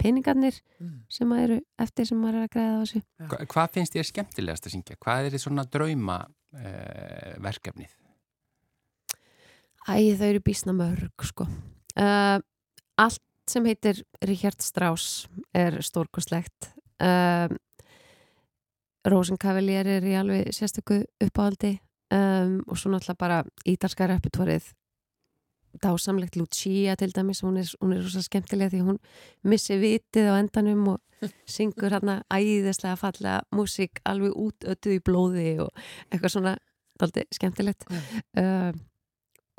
peningarnir Mm. sem eru eftir sem maður er að græða á þessu Hva, Hvað finnst þér skemmtilegast að syngja? Hvað er þið svona drauma uh, verkefnið? Æ, þau eru bísna mörg, sko. Uh, allt sem heitir Richard Strauss er stórkostlegt. Uh, Rosenkavalier er í alveg sérstöku uppáhaldi um, og svo náttúrulega bara ítalska reputvorið dásamlegt Lucia til dæmis, hún er, hún er rosa skemmtilega því hún missi vitið á endanum og syngur hérna æðislega fallega músík alveg út ötuð í blóði og eitthvað svona daldi skemmtilegt. Uh,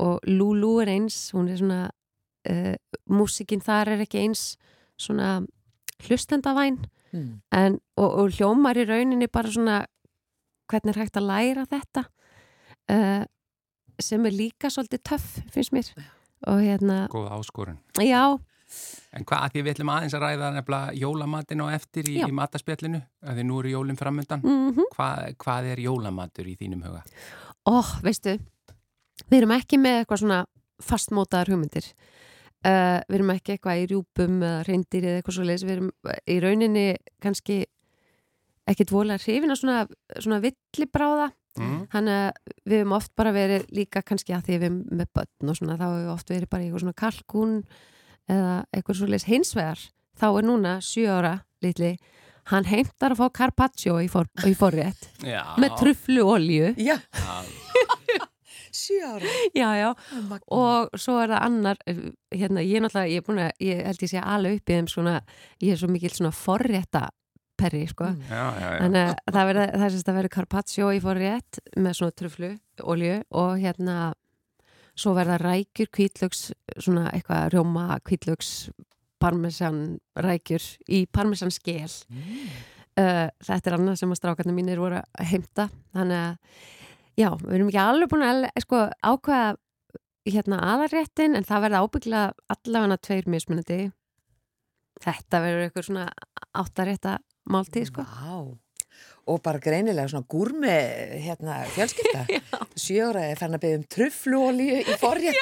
og Lulu er eins hún er svona uh, músikinn þar er ekki eins svona hlustendavæn Mm. en, og, og hljómar í rauninni bara svona hvernig er hægt að læra þetta? Uh, sem er líka svolítið töff finnst mér og hérna, Góða áskorun. já, En hvað, að því við ætlum aðeins að ræða nefnilega jólamatinn og eftir í, í mataspjallinu, að því nú eru jólinn framundan. mhm Hvað, hvað er jólamatur í þínum huga? Ó, veistu, við erum ekki með eitthvað svona fastmótaðar hugmyndir. Uh, við erum ekki eitthvað í rjúpum eða reyndir eða eitthvað svo leis. Við erum í rauninni kannski ekkit vola hrifin að svona, svona villibráða. Mm? Þannig að við hefum oft bara verið líka kannski að því við erum með börn og svona þá hefum við oft verið bara í eitthvað svona kalkún eða eitthvað svo leis hinsvegar. Þá er núna sjö ára litli, hann heimtar að fá carpaccio í, for, í forrétt Já. með truflu olju. Já, Já. sjö ára. Já, já. Og, og svo er það annar eh, hérna, ég er náttúrulega, ég er búin að ég held ég sé alveg upp í þeim svona ég er svo mikil svona forrétta perri, sko Mm. Já, já, já. þannig að það verður, það er verður carpaccio í forrétt með svona truflu, olju og hérna svo verða rækjur, kvítlöks svona eitthvað rjóma, kvítlöks parmesan rækjur í parmesan skel Mm. uh, þetta er annað sem að strákarnir mínir voru að heimta þannig að já, við erum ekki alveg búin að sko, ákveða hérna aðarréttin en það verða ábygglega allavega tveir mismunandi þetta verður eitthvað svona áttarétta máltíð sko Vá. Og bara greinilega svona gúrmi hérna fjölskylda. Sjö ára er fann að byggja um trufluolíu í forrétt.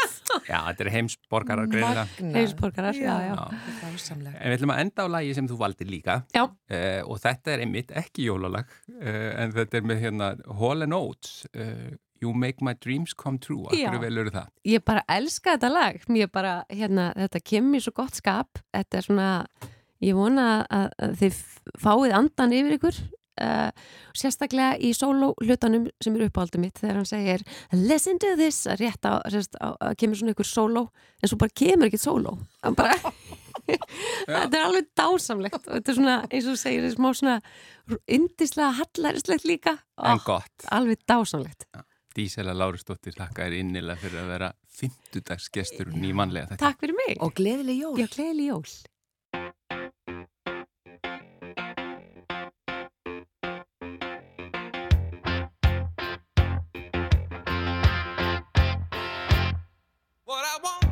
já, þetta er heimsborgarar greinilega. Heimsborgarar, já, já. Já. En við ætlum að enda á lagi sem þú valdir líka Já. uh, og þetta er einmitt ekki jólalag uh, en þetta er með hérna Hall and Oates uh, You Make My Dreams Come True. Akkur velur það? ég bara elska þetta lag mér bara, hérna, þetta kemur svo gott skap þetta er svona, ég vona að, að þið fáið andan yfir ykkur uh, sérstaklega í sóló hlutanum sem er uppáhaldið mitt þegar hann segir listen to this, að rétt á, sérst, á að kemur svona ykkur sóló en svo bara kemur ekkert sóló. Hann bara þetta er alveg dásamlegt. Og þetta er svona, eins og segir, er smá svona indislega hallaristlegt líka. En oh, gott, alveg dásamlegt. Dísela Lárusdóttir þakka þér innilega fyrir að vera fymtudagsgestur nýmannlega þetta. Takk fyrir mig. Og gleðileg jól. Já, gleðileg jól I want,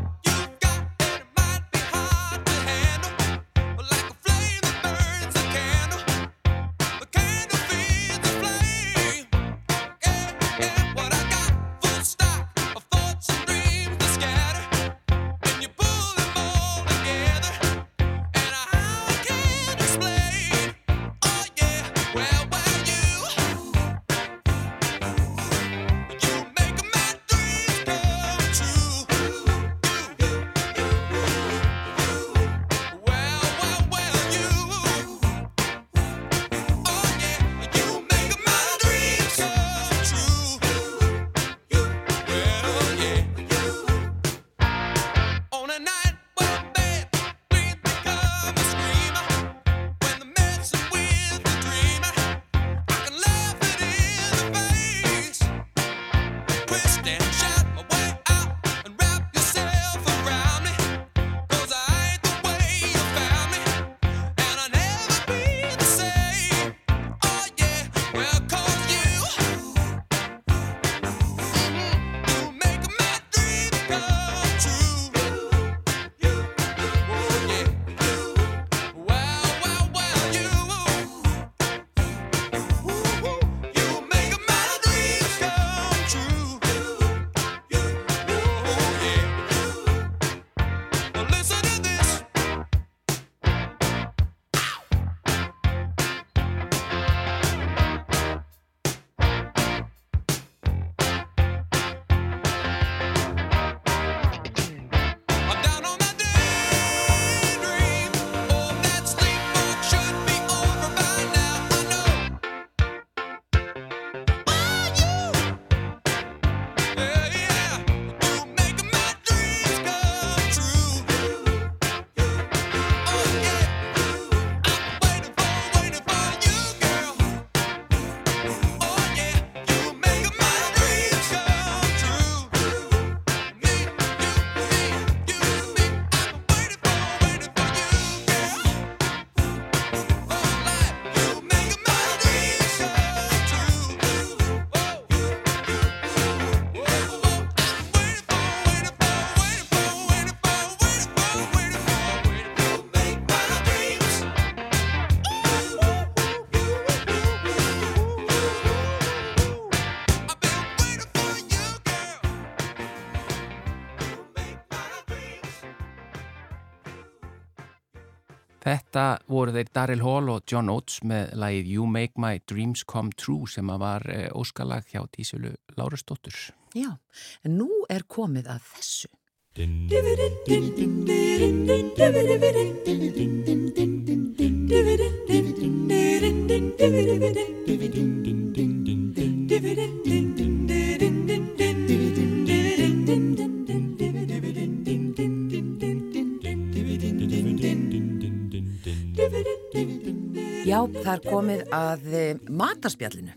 Þetta voru þeir Daryl Hall og John Oates með lagið You Make My Dreams Come True sem að var eh, óskalag hjá Dísulu Lárusdóttur. Já, en nú er komið að þessu. Já, það er komið að eh, matarspjallinu.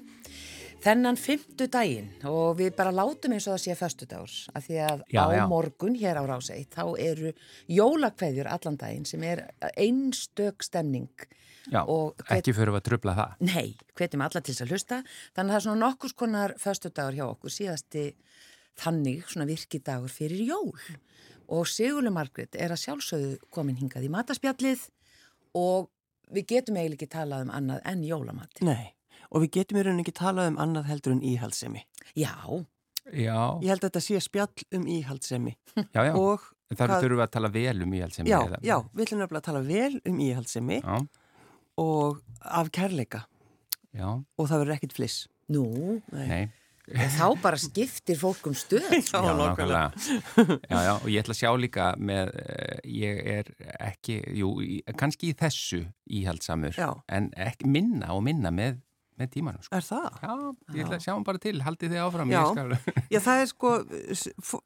Þennan fymtu daginn og við bara látum eins og það sé föstudagur af því að Já, á já. morgun hér á Rásei þá eru jólakveðjur allan daginn sem er einstök stemning Já, hvet- ekki fyrir að trubla það. Nei, hvetjum alla til þess að hlusta þannig að það er svona nokkurs konar föstudagur hjá okkur síðasti þannig svona virkidagur fyrir jól og Sigurlu Margrét er að sjálfsögðu komin hingað í mataspjallið og við getum eiginlega ekki talað um annað en jólamati. Nei, og við getum í rauninni ekki talað um annað heldur en íhaldsemi. Já, Já, Ég held að þetta sé spjall um íhaldsemi já, já. og Það hvað- þurfum við að tala vel um í alls sem já, já, við ætlum nefnilega að tala vel um íhaldsemi Já, og af kærleika já, og það verður ekkit fliss. nú, nei. Þá bara skiptir fólk um stöð. Já, nákvæmlega. Já, já, og ég ætla að sjá líka með, uh, ég er ekki, jú, kannski í þessu íhaldsamur, Já. en ekki minna og minna með, með tímanum, sko. Er það? Já, ég ætla að sjá hann bara til, haldið þið áfram, Já. ég skal... Já, það er sko,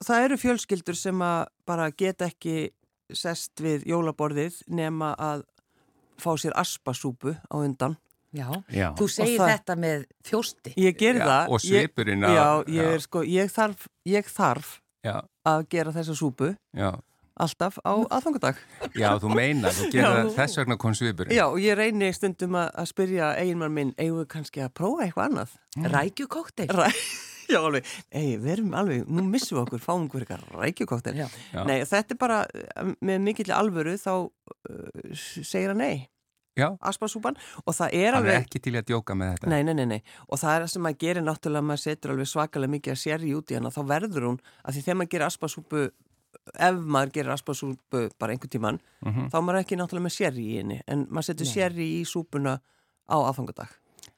það eru fjölskyldur sem að bara geta ekki sest við jólaborðið nema að fá sér aspasúpu á undan. Já, Já, þú segir það- þetta með þjósti. Ég ger Já, það. og svipurinn Ég, já, ég já. sko, ég þarf, ég þarf já, að gera þessa súpu já, alltaf á aðfangadag. já, þú meinar, þú það þess vegna kom svipurinn. Já, og ég reyni stundum að, að spyrja eiginmann minn, eigum við kannski að prófa eitthvað annað? Rækjukóktel. Ræ Já, alveg, ei, við erum alveg, nú missum við okkur, fáum okkur eitthvað rækjukóktel. Nei, þetta er bara, eh, með mikill alvöru, þá uh, segir hann nei, Já, aspasúpan, og það er hann er alveg, ekki til að djóka með þetta. nei, nei, nei, nei, og það er það sem maður gerir náttúrulega, maður setur alveg svakalega mikið að sérri út í hana, þá verður hún, að því þegar maður gerir aspasúpu, ef maður gerir aspasúpu bara einhvern tíman, Mhm. þá er maður ekki náttúrulega með sérri í henni, en maður setur sérri í súpuna á aðfangadag.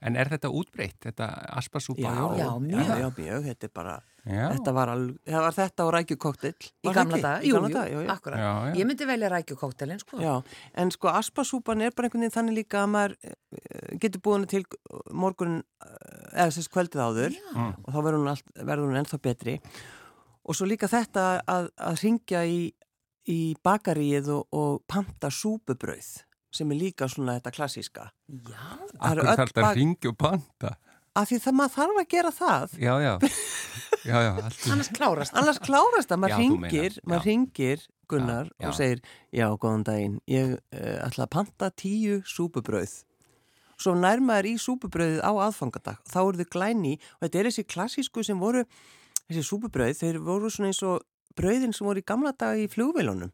En er þetta útbreytt, þetta aspasúpa? Já? Já, mjög. Já, já, mjög, þetta er bara, þetta var, alveg, það var þetta og rækjukóktel. Í gamla dag, Í jú, gamla jú, dag, jú, jú. akkurat. Já, já. Ég myndi velja rækjukóktelin, sko. Já, en sko aspasúpan er bara einhvern veginn þannig líka að maður eh, getur búin til morgun eða þess kvöldið áður Mm. og þá verður hún, allt, verður hún ennþá betri og svo líka þetta að, að ringja í, í bakaríið og, og panta súpubrauð sem er líka svona þetta klassíska. Já, Það eru Akkur þarf þetta að ringja og panta. af því það maður þarf að gera það. Já, já, já, já, annars klárast. annars klárast það, Já, maður ringir maður ringir Gunnar Já, já. og segir já, góðan daginn, ég uh, ætla að panta tíu súpubrauð. Svo nær maður í súpubrauðið á aðfangadag. Þá eru þau glæni og þetta er þessi klassísku sem voru þessi súpubrauð, þeir voru svona eins og brauðin sem voru í gamla dag í flugveilunum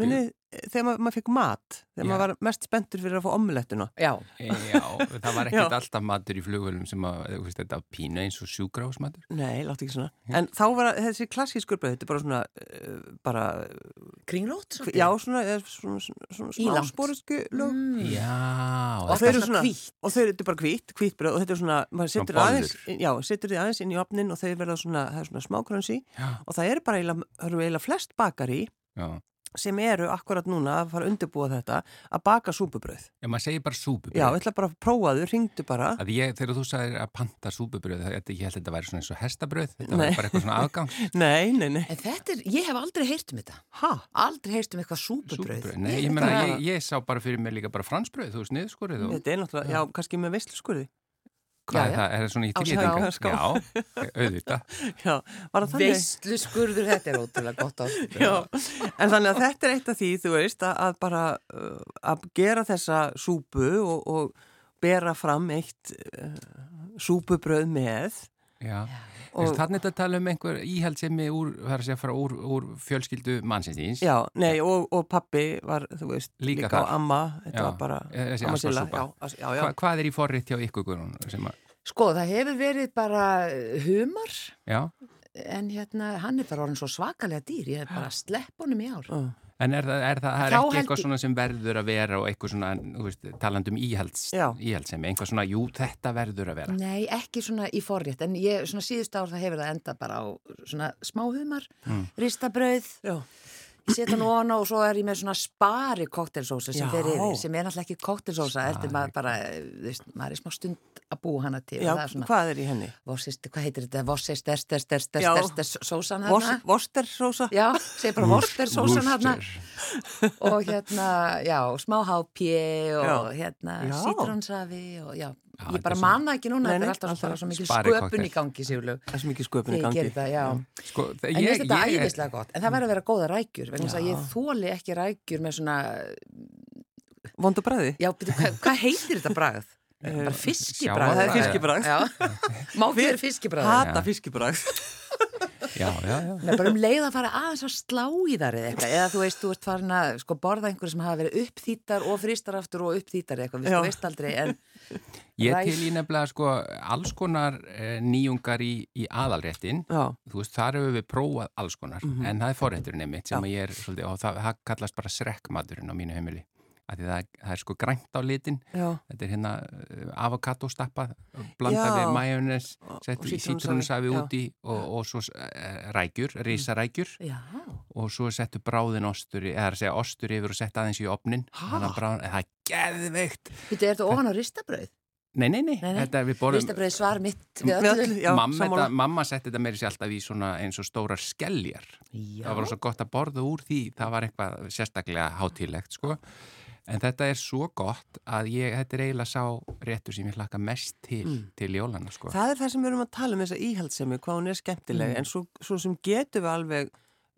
munið, þegar maður, maður fekk mat þegar Já. maður var mest spenntur fyrir að fá omelettuna Já, Já, það var ekkert Já. alltaf matur í flugvölum sem að, þú veist, þetta var pínu eins og sjúgrásmatur. nei, láttu ekki svona en þá var þessi klassískur brauð þetta er bara svona uh, bara, kringlót. svolítið. já, svona, eh, svona, svona, svona Ílangt. smásporisku lög Mm. Já, Og og það er þau eru svona svona hvítt. og þau eru þetta er bara hvít, hvít bröð og þetta er svona, maður setur Svona aðeins já, setur þið aðeins inn í opnin og þau verða svona, það er svona smákrönsi já, og það eru bara eiginlega flest bakari já. Sem eru akkurat núna að fara að undirbúa þetta að baka súpubröð. Já, maður segir bara súpubröð. Já, ég ætla bara að prófa þau, ringdu bara. Ég, þegar þú sagðir að panta súpubröð, ég held að þetta væri svona eins og hestabröð, þetta Nei. var bara eitthvað svona afgangs. Nei, nei, nei. En þetta er, ég hef aldrei heyrt um þetta. Ha? Aldrei heyrt um eitthvað súpubröð. Súpubröð. Nei, ég meina, ég, ég sá bara fyrir mig líka bara fransbröð, þú veist, niðurskorið og... Þetta er náttúrulega, já, kannski með veisluskurði. Hvað Já, er já. það? Er það svona í þrýtinga? Já, auðvitað. Veistlu skurður, þetta er ótrúlega gott á. Já, en þannig að þetta er eitt af því, þú veist, að, að bara uh, að gera þessa súpu og, og bera fram eitt uh, súpubröð með Já. Þannig að tala um einhver íhaldsemi úr, er úr, úr fjölskyldu mannsins. Já, nei, og, og pappi var, þú veist, Líka líka, á amma, þetta Já, var bara þessi amma já. Hva, hvað er í forrið hjá ykkur, Guðrún? sem að- Sko, það hefur verið bara humar, Já, en hérna, hann er bara orðin svo svakalega dýr. Ég er bara að sleppa honum í ár. Já. En er það, er það, það er ekki eitthvað svona sem verður að vera og eitthvað svona, þú veist, talandum íhalds, íhaldsemi, eitthvað svona, jú, þetta verður að vera. Nei, ekki svona í forrétt, en ég, svona síðust ár það hefur það enda bara á svona smáhumar, Mm. ristabrauð, Já. Setja hann ofan á og svo er ég með svona spari koktelsósa sem fer yfir, sem er náttúrulega ekki koktelsósa, eftir maður bara, veist, maður er smá stund að búa hana til. Já, er svona, hvað er í henni? vossist, hvað heitir þetta, vossist, der, der, der, Já. der, der, sósan hana. Vostersósa? Já, segi bara vorster sósan hana og hérna, já, smá hápje og Já. hérna sítrónsafi og já, Já, ég bara manna ekki núna, þetta er alltaf alltaf bara svo spari sköpun í gangi, Sigurlaug. Það er svo mikið sköpun í ég gangi. já. Sko, En ég finnst þetta æðislega gott, en það verður að vera góða rækjur, vegna þess að ég þóli ekki rækjur með svona, Vondu bræði? já, hvað, hvað heitir þetta bragð? Bara fiskibræð. Það er fiskibragð. Já, má fyrir fiskibræð. Hata fiskibræð. Já, já, já. Nei, bara um leið að fara aðeins að slá í þar eða eitthvað, eða þú veist, þú ert farin að sko, borða einhverju sem hafa verið uppþýttar og fristar aftur og uppþýttar eitthvað, við veist aldrei, en Ég til í nefnilega sko alls konar eh, nýjungar í, í aðalréttin. Já. Þú veist, þar hefur við prófað alls konar, Mhm. en það er forrétturinn einmitt sem Já. ég er svolítið, og það, það kallast bara srekkmaturinn á mínu heimili. Því það, það er sko grænt á litin, Já. þetta er hérna avokadostappa, blanda Já. við majónes, sett í sítrónusafi, úti og, og svo uh, rækjur, risarækjur já, og svo settu bráðin ostur, eða að segja ostur yfir og setta aðeins í opnin. Þannig að bráðin, það er geðveikt. Þetta er þetta ofan á ristabröð? Nei, nei, nei, Nei, nei. við borðum... Ristabröð svar mitt við já, mamma, þetta, mamma setti þetta meiri sér alltaf í svona eins og stórar skelljar. Já, Það var svo gott að borða úr því, það var eitthvað sérstaklega hátílegt, sko. En þetta er svo gott að ég, þetta er eiginlega sá réttur sem ég hlakka mest til, Mm. til jólana, sko. Það er það sem við erum að tala um þessa íhaldsemi, hvað hún er skemmtileg, Mm. en svo, svo sem getum við alveg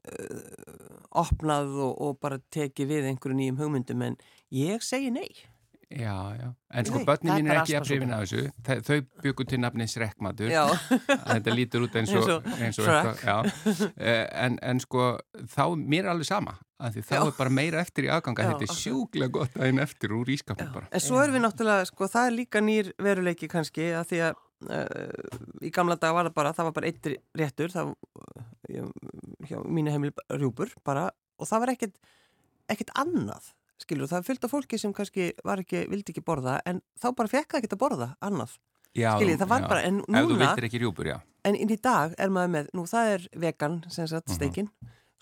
uh, opnað og, og bara tekið við einhverju nýjum hugmyndum, en ég segi nei. Já, já. En sko, börnin mín er ekki að prifina þessu. Þau, þau byggu til nafni Srekkmatur. Þetta lítur út eins og, Eins og eitthvað. Eh, en, en sko, þá, mér er alveg sama þá er bara meira eftir í aðganga þetta er sjúklega gott aðeins eftir úr ískapin bara en svo erum við náttúrulega, sko, það er líka nýr veruleiki kannski, að því að uh, í gamla dag var það bara, það var bara eitt réttur, það uh, hjá mínu heimil rjúpur bara, og það var ekkert, ekkert annað, skilur, það er fyllt af fólki sem kannski var ekki, vildi ekki borða, en þá bara fekk það ekki að borða annað, já, skiljið, það var já. bara, en ef þú núna, rjúpur, já en inn í dag er maður með, nú það er vegan, sem sagt, Mhm. steikinn,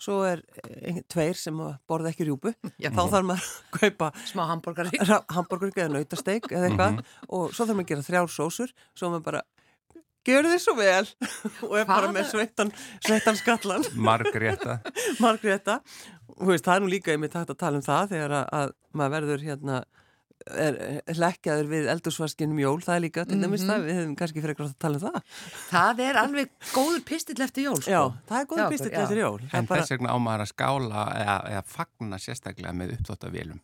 svo er eh, tveir sem borða ekki rjúpu, Já. þá þarf maður að kaupa smá hambúrgari. hambúrgur eða nautasteik eða eitthvað Mhm. og svo þarf maður að gera þrjár sósur svo maður bara, gjör þið svo vel. Og er bara Hvaða- með sveittan sveittan skallan, margrétta þú veist, það er nú líka einmitt hægt að tala um það þegar að, að maður verður hérna er lekkjaður við eldursvarskinum jól, það er líka til dæmis Mhm. það, við hefum kannski frekar átt að tala um það. Það er alveg góður pistill eftir jól, sko. Já, það er Já, góð pistill eftir jól. Það en bara, þess vegna á maður að skála eða, eða fagna sérstaklega með uppþóttavélum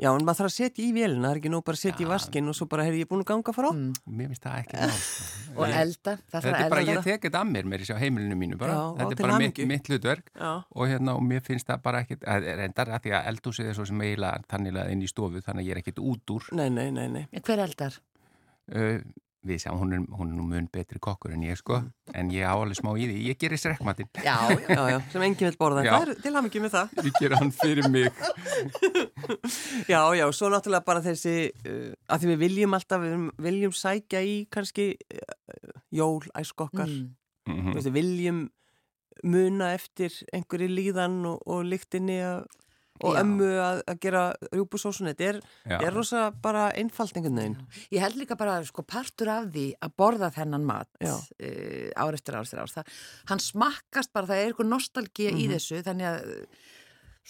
Já, en maður þarf að setja í vélina, það er ekki nú bara að setja í Já. vaskinn og svo bara, heyrði ég búin að ganga frá Mm. mér finnst það ekki sko. Og Ég- elda, það þarf þetta að er bara, elda. ég tek þetta að mér mér í sjá heimilinu mínu bara, Já, þetta er bara mitt, mitt hlutverk Já, og hérna, og mér finnst það bara ekkit að- reyndar að því að eldhúsið er svo sem eiginlega tannilega inn í stofu, þannig að ég er ekkit út úr nei, nei, nei, nei Hver eldar? uh, við sjáum, hún er, hún er nú mun betri kokkur en ég sko, en ég á alveg smá í því. Ég gerir srekkmatinn, Já, já. Já, já, sem enginn vil borða, það er til hann ekki með það. Ég ger hann fyrir mig. Já, já, svo náttúrulega bara þessi uh, að því við viljum alltaf, við viljum sækja í kannski uh, jól, æskokkar, Mm. Mm. við viljum muna eftir einhverju líðan og, og lyktinni að, og Já. ömmu að, að gera rjúpusósun, þetta er, Já. er rosa bara veginn. Ég held líka bara sko partur af því að borða þennan mat Já. uh, ár eftir ár eftir ár. Það, hann smakkast bara, það er eitthvað nostalgía í Mhm. þessu, þannig að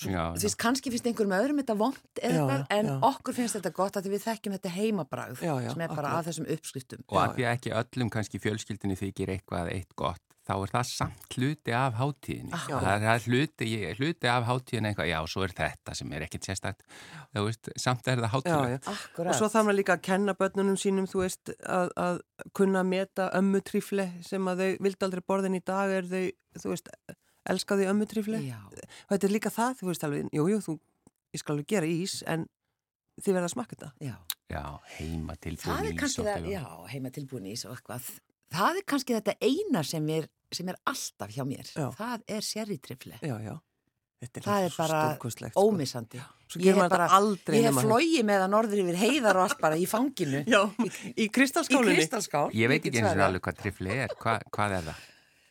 Já, þú veist, kannski finnst einhverjum öðrum þetta vond eða Já, eitthvað, en já. okkur finnst þetta gott að við þekkjum þetta heimabragð Já, já, sem er bara akkurat. af þessum uppskriftum. og að því að ekki öllum kannski fjölskyldinni þykir eitthvað eitt gott þá er það samt hluti af hátíðinni Ah, það er, það er hluti, ég- hluti af hátíðinni eitthvað, já, svo er þetta sem er ekkit sérstakt þú veist, samt er það Já, hátíðin já. Akkurat. Og svo þarf maður líka að kenna börnunum sínum, þú veist, að, að kunna meta ömmutrýfle sem að þau vildi aldrei borðin í dag er þau, þú veist, elska þau ömmutrýfle. Þetta er líka það, þú veist alveg, jú, jú, þú, ég skal alveg gera ís, en þið verða að smakka þetta. já. já, heima Það tilbúin er kannski það, já, heima tilbúin ís og eitthvað. Það er kannski þetta eina sem er, sem er alltaf hjá mér. Já. Það er sérritrifle. Já, já. Þetta það er bara sko. ómissandi. Svo Ég hef bara- hef flóið með það norður yfir heiðar og allt bara í fanginu. Já, í Í kristalskálinni. kristalskál. Ég veit ekki eins og alveg hvað trifli er, Hva, hvað er það?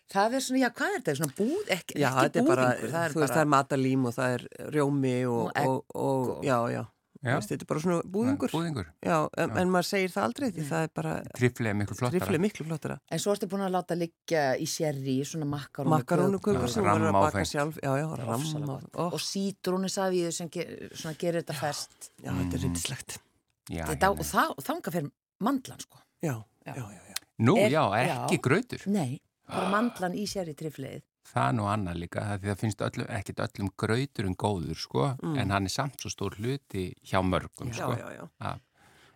Það er svona, já, hvað er þetta? Svona búð, ekki, Já, ekki er bara, búðingur. það er þú veist, það er matalím og það er rjómi og, Og og, og, og- já, já, Já. Veist, þetta er bara svona búðingur. Búðingur. Já, en, en maður segir það aldrei því það er bara, Trifli er miklu flottara. trifli miklu flottara. En svo ertu búin að láta liggja í sérri, svona makkarónu. Makarónu kökur Já, sem er að baka sjálf. Já, já, ramma. Og sítrúnu safíðu sem ger, svona gerir þetta fest. já, þetta er Þetta, já, og það, þanga fyrir mandlan, sko. Já, Já. já. Nú, Er- já, ekki já. grautur. Nei, bara mandlan í sérri triflið. Það nú annað líka, því það finnst öllum, ekkit öllum grauturinn góður, sko, en hann er samt svo stór hluti hjá mörgum, Já, sko. já, já. Já.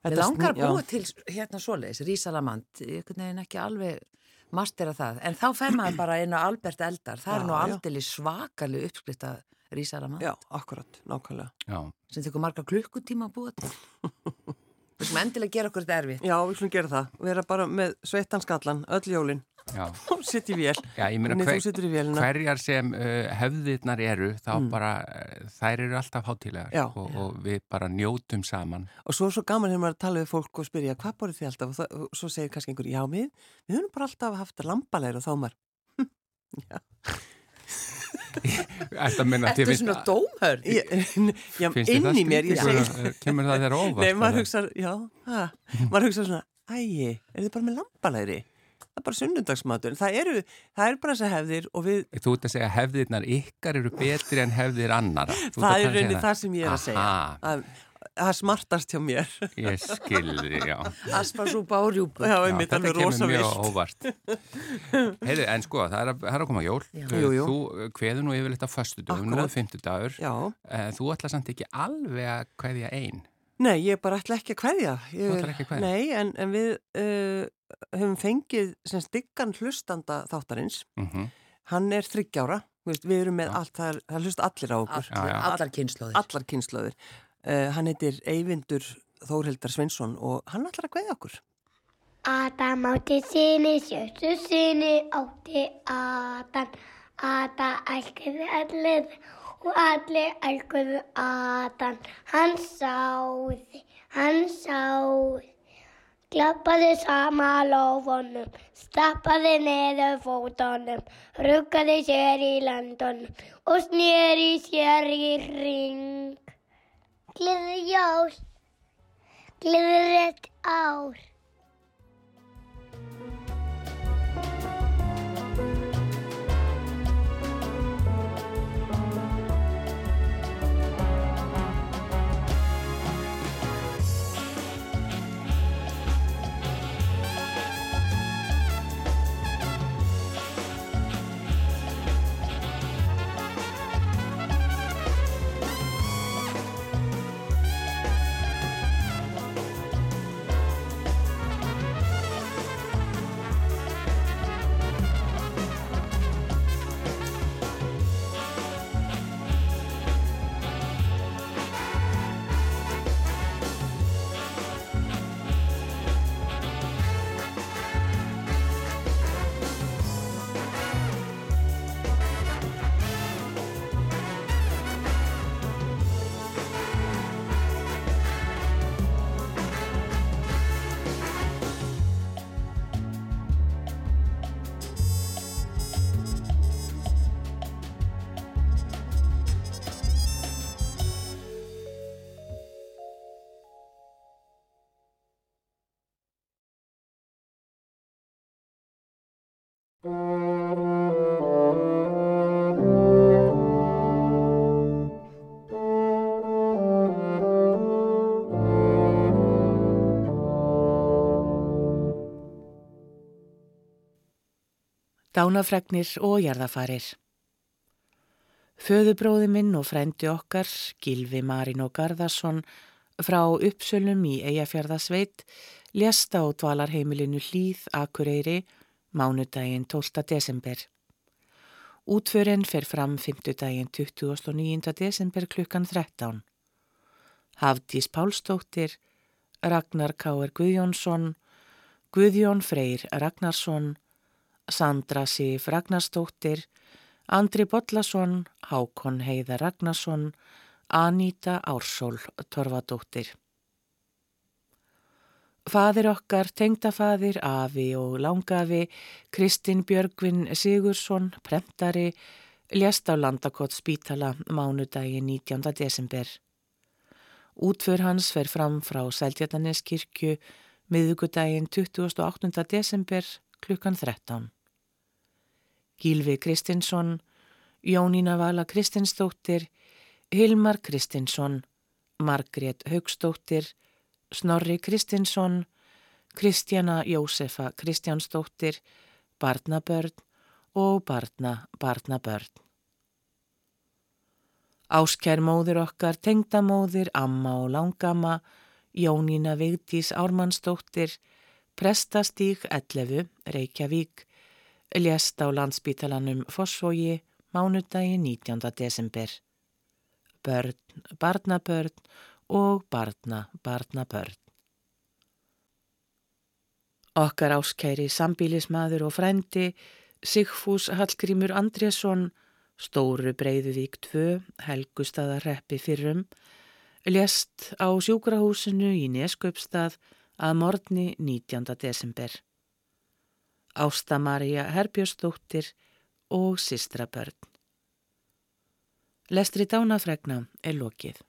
Við Þetta langar að búa til hérna svoleiðis, rísalamand, einhvern veginn ekki alveg mastera það. En þá fer maður bara inn á Albert Eldar, það er nú aldrei svakalig uppskrift af rísalamand. Já, akkurat, nákvæmlega. Já, sem tekur marga klukkutíma að búa til. Við sem endilega gera okkur þetta erfitt. Já, við slum gera það. Við erum bara með sveitanskallan, öll jólin. Já. Og sitt í vél. Já, ég meina hver, þú hverjar sem uh, hefðirnar eru, þá bara, uh, þær eru alltaf hátílegar Já. og, og við bara njótum saman. Og svo er svo gaman þegar maður er að tala við fólk og spyrja, hvað borðið þið alltaf? Og, það, og svo segir kannski einhver, já, við, við höfum bara alltaf haft lambalæri og þá er maður, Ætti að minna, Ertu svona já, þér inn í mér, segi, Kemur- það þér óvart? nei, maður hugsa, já, ha, maður hugsa svona, ægi, er þið bara með lambalæri? Það er bara sunnundagsmatur. Það eru, það eru bara þess að hefðir og við, Þú ert að segja að hefðirnar ykkar eru betri en hefðir annara. Þú það að er segja rauninni það sem ég er að segja. Það, það smartast hjá mér. ég skilði, já. Asparsúpa og rjúpu. Já, Já, einmitt, þetta kemur mjög óvart. Heiðu, en sko, það er að, það er að koma jól. Já. Uh, Jú, jú. Þú kveður nú yfirleitt á föstudögum, nú er Akkúrat. fimmtudagur. Já, Uh, Þú ætla samt ekki alveg að kveðja einn. Nei, ég bara ætla ekki að kveðja. Ég, Þú ætlar ekki að kveðja? Nei, en, en við uh, höfum fengið sem stiggan hlustanda þáttarins. Mm Hann er þryggjára, við, við erum með Já. allt, það, það hlust allir á okkur. Allar, Já, já. allar kynnslóðir. allar kynslaður. Uh, hann heitir Eyvindur Þórhildar Svensson og hann ætlar að kveðja okkur. Adam átti sinni, sjöstu sinni átti Adam. Adam elskaði allir og allir elskaði Adam. Hann sáði, hann sáði. Klappaði sama lófunum, stappaði neður fótunum, ruggaði sér í landunum og sneri sér í ring. Gleði jól, gleði rétt ár. Dánafregnir og jarðafarir. Föðubróði minn og frændi okkar, Gilvi Marín og Garðarsson, frá uppsölum í Eyjafjörðasveit, lesta á dvalarheimilinu Hlýð Akureyri, mánudaginn 12. desember. Útförin fer fram 5. daginn 29. desember klukkan 13. Hafdís Pálsdóttir, Ragnar K.R. Guðjónsson, Guðjón Freyr Ragnarsson, Sandra Sif Ragnarsdóttir, Andri Bollason, Hákon Heiða Ragnarsson, Aníta Ársól Torfadóttir. Fadir okkar, tengdafadir, afi og langafi, Kristinn Björgvin Sigursson, prentari, lést á landakott spítala mánudagi 19. desember. Útför hans fer fram frá Seldjartaneskirkju miðugudaginn 28. desember klukkan 13. Gílvi Kristinsson, Jónína Vala Kristinsdóttir, Hilmar Kristinsson, Margrét Haugstóttir, Snorri Kristinsson, Kristjana Jósefa Kristjánsdóttir, Barnabörn og Barna Barnabörn. Áskær móður okkar, tengdamóður, amma og langama, Jónína Vigdís Ármannsdóttir, Prestastík 11, Reykjavík, lést á landsbítalanum Fossvogi, mánudagi 19. desember. Börn, barnabörn og barna, barnabörn. Okkar áskæri sambílismadur og frændi, Sigfús Hallgrímur Andrésson, Stóru Breiðuvík 2, Helgustadarreppi fyrrum, lést á sjúkrahúsinu í Neskaupstað að morgni 19. desember. Ásta Maria Herbjörnsdóttir og Sistra Börn. Lestri dánafregna er lokið.